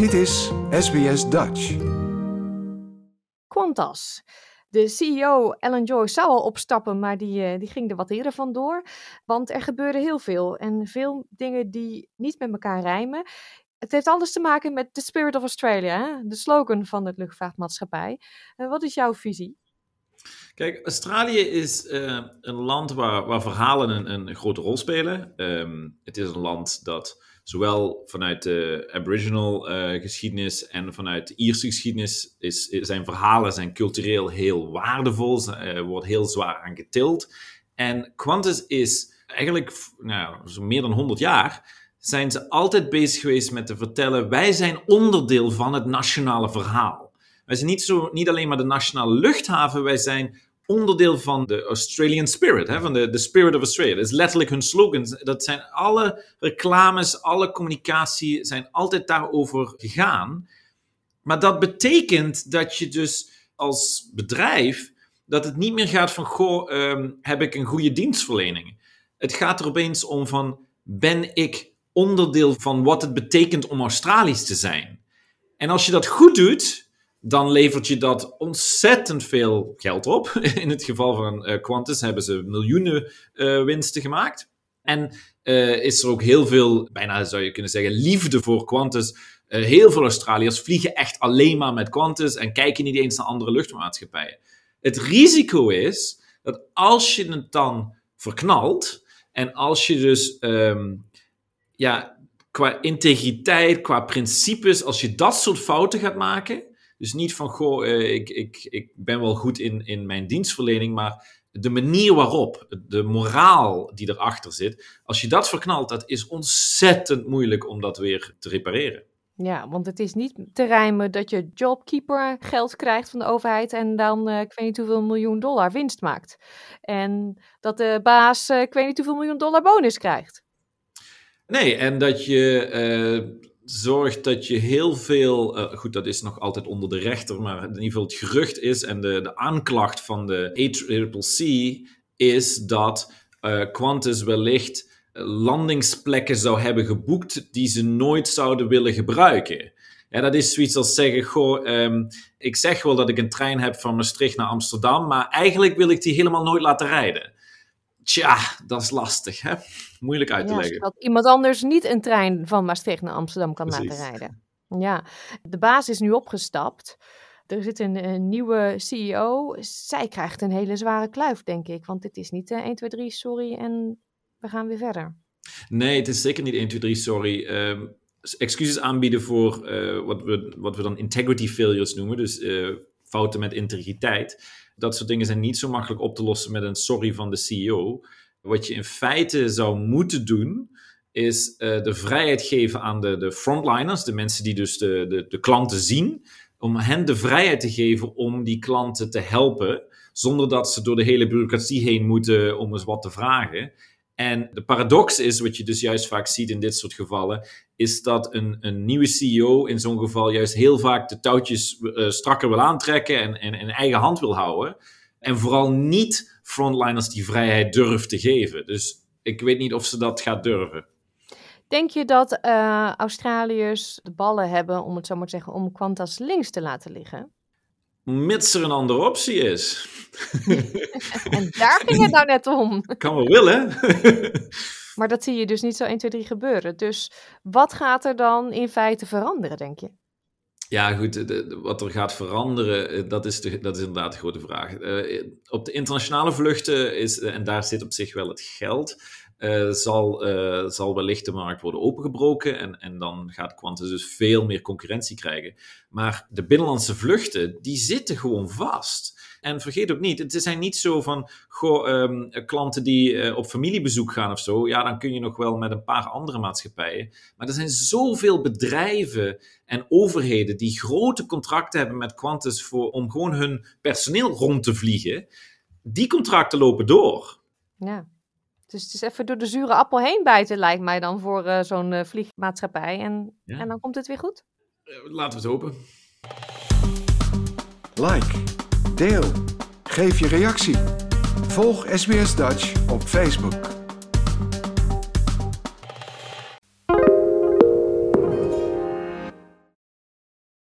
Dit is SBS Dutch. Qantas. De CEO Ellen Joyce zou al opstappen, maar die, eh, die ging er wat eerder vandoor. Want er gebeurde heel veel en veel dingen die niet met elkaar rijmen. Het heeft alles te maken met The Spirit of Australia, hè? de slogan van de luchtvaartmaatschappij. Uh, wat is jouw visie? Kijk, Australië is uh, een land waar, waar verhalen een, een, grote rol spelen. Um, het is een land dat zowel vanuit de Aboriginal uh, geschiedenis en vanuit de Ierse geschiedenis is, zijn verhalen zijn cultureel heel waardevol, er wordt heel zwaar aan getild. En Qantas is eigenlijk nou, zo meer dan 100 jaar zijn ze altijd bezig geweest met te vertellen: wij zijn onderdeel van het nationale verhaal. Wij zijn niet, zo, niet alleen maar de nationale luchthaven, wij zijn onderdeel van de Australian spirit, hè, van de, de spirit of Australia. Dat is letterlijk hun slogan. Dat zijn alle reclames, alle communicatie zijn altijd daarover gegaan. Maar dat betekent dat je dus als bedrijf, dat het niet meer gaat van, goh, um, heb ik een goede dienstverlening? Het gaat er opeens om van, ben ik onderdeel van wat het betekent om Australisch te zijn. En als je dat goed doet, dan levert je dat ontzettend veel geld op. In het geval van uh, Qantas hebben ze miljoenen uh, winsten gemaakt. En uh, is er ook heel veel, bijna zou je kunnen zeggen, liefde voor Qantas. heel veel Australiërs vliegen echt alleen maar met Qantas en kijken niet eens naar andere luchtmaatschappijen. Het risico is dat als je het dan verknalt en als je dus um, ja, qua integriteit, qua principes, als je dat soort fouten gaat maken, dus niet van, goh, uh, ik, ik, ik ben wel goed in, in mijn dienstverlening, maar de manier waarop, de moraal die erachter zit, als je dat verknalt, dat is ontzettend moeilijk om dat weer te repareren. Ja, want het is niet te rijmen dat je jobkeeper geld krijgt van de overheid en dan, uh, ik weet niet hoeveel miljoen dollar winst maakt. En dat de baas, uh, ik weet niet hoeveel miljoen dollar bonus krijgt. Nee, en dat je uh, zorgt dat je heel veel. Uh, goed, dat is nog altijd onder de rechter, maar in ieder geval het gerucht is en de, de aanklacht van de ACCC is dat uh, Qantas wellicht landingsplekken zou hebben geboekt die ze nooit zouden willen gebruiken. Ja, dat is zoiets als zeggen: Goh, um, ik zeg wel dat ik een trein heb van Maastricht naar Amsterdam, maar eigenlijk wil ik die helemaal nooit laten rijden. Tja, dat is lastig, hè? Moeilijk uit te leggen. Dat iemand anders niet een trein van Maastricht naar Amsterdam kan laten rijden. Ja, de baas is nu opgestapt. Er zit een, een, nieuwe CEO. Zij krijgt een hele zware kluif, denk ik. Want dit is niet uh, 1, 2, 3, sorry en we gaan weer verder. Nee, het is zeker niet 1, 2, 3, sorry. Uh, excuses aanbieden voor uh, wat, we, wat we dan integrity failures noemen. Dus uh, fouten met integriteit dat soort dingen zijn niet zo makkelijk op te lossen met een sorry van de CEO. Wat je in feite zou moeten doen, is uh, de vrijheid geven aan de, de frontliners, de mensen die dus de, de, de klanten zien, om hen de vrijheid te geven om die klanten te helpen, zonder dat ze door de hele bureaucratie heen moeten om eens wat te vragen. En de paradox is, wat je dus juist vaak ziet in dit soort gevallen, is dat een, een nieuwe CEO in zo'n geval juist heel vaak de touwtjes uh, strakker wil aantrekken en, en in eigen hand wil houden. En vooral niet frontliners die vrijheid durft te geven. Dus ik weet niet of ze dat gaat durven. Denk je dat uh, Australiërs de ballen hebben, om het zo maar te zeggen, om Qantas links te laten liggen? Mits er een andere optie is. en daar ging het nou net om. Kan wel willen. maar dat zie je dus niet zo 1, 2, 3 gebeuren. Dus wat gaat er dan in feite veranderen, denk je? Ja, goed, de, wat er gaat veranderen, eh, dat is, de, dat is inderdaad de grote vraag. Uh, op de internationale vluchten is, en daar zit op zich wel het geld, uh, zal, uh, zal wellicht de markt worden opengebroken en, en dan gaat Qantas dus veel meer concurrentie krijgen. Maar de binnenlandse vluchten, die zitten gewoon vast. En vergeet ook niet, het zijn niet zo van um, klanten die uh, op familiebezoek gaan of zo. Ja, dan kun je nog wel met een paar andere maatschappijen. Maar er zijn zoveel bedrijven en overheden die grote contracten hebben met Qantas voor, om gewoon hun personeel rond te vliegen. Die contracten lopen door. Ja. Dus het is even door de zure appel heen bijten, lijkt mij dan, voor uh, zo'n uh, vliegmaatschappij. En, ja. en dan komt het weer goed? Uh, laten we het hopen. Like, deel, geef je reactie. Volg SBS Dutch op Facebook.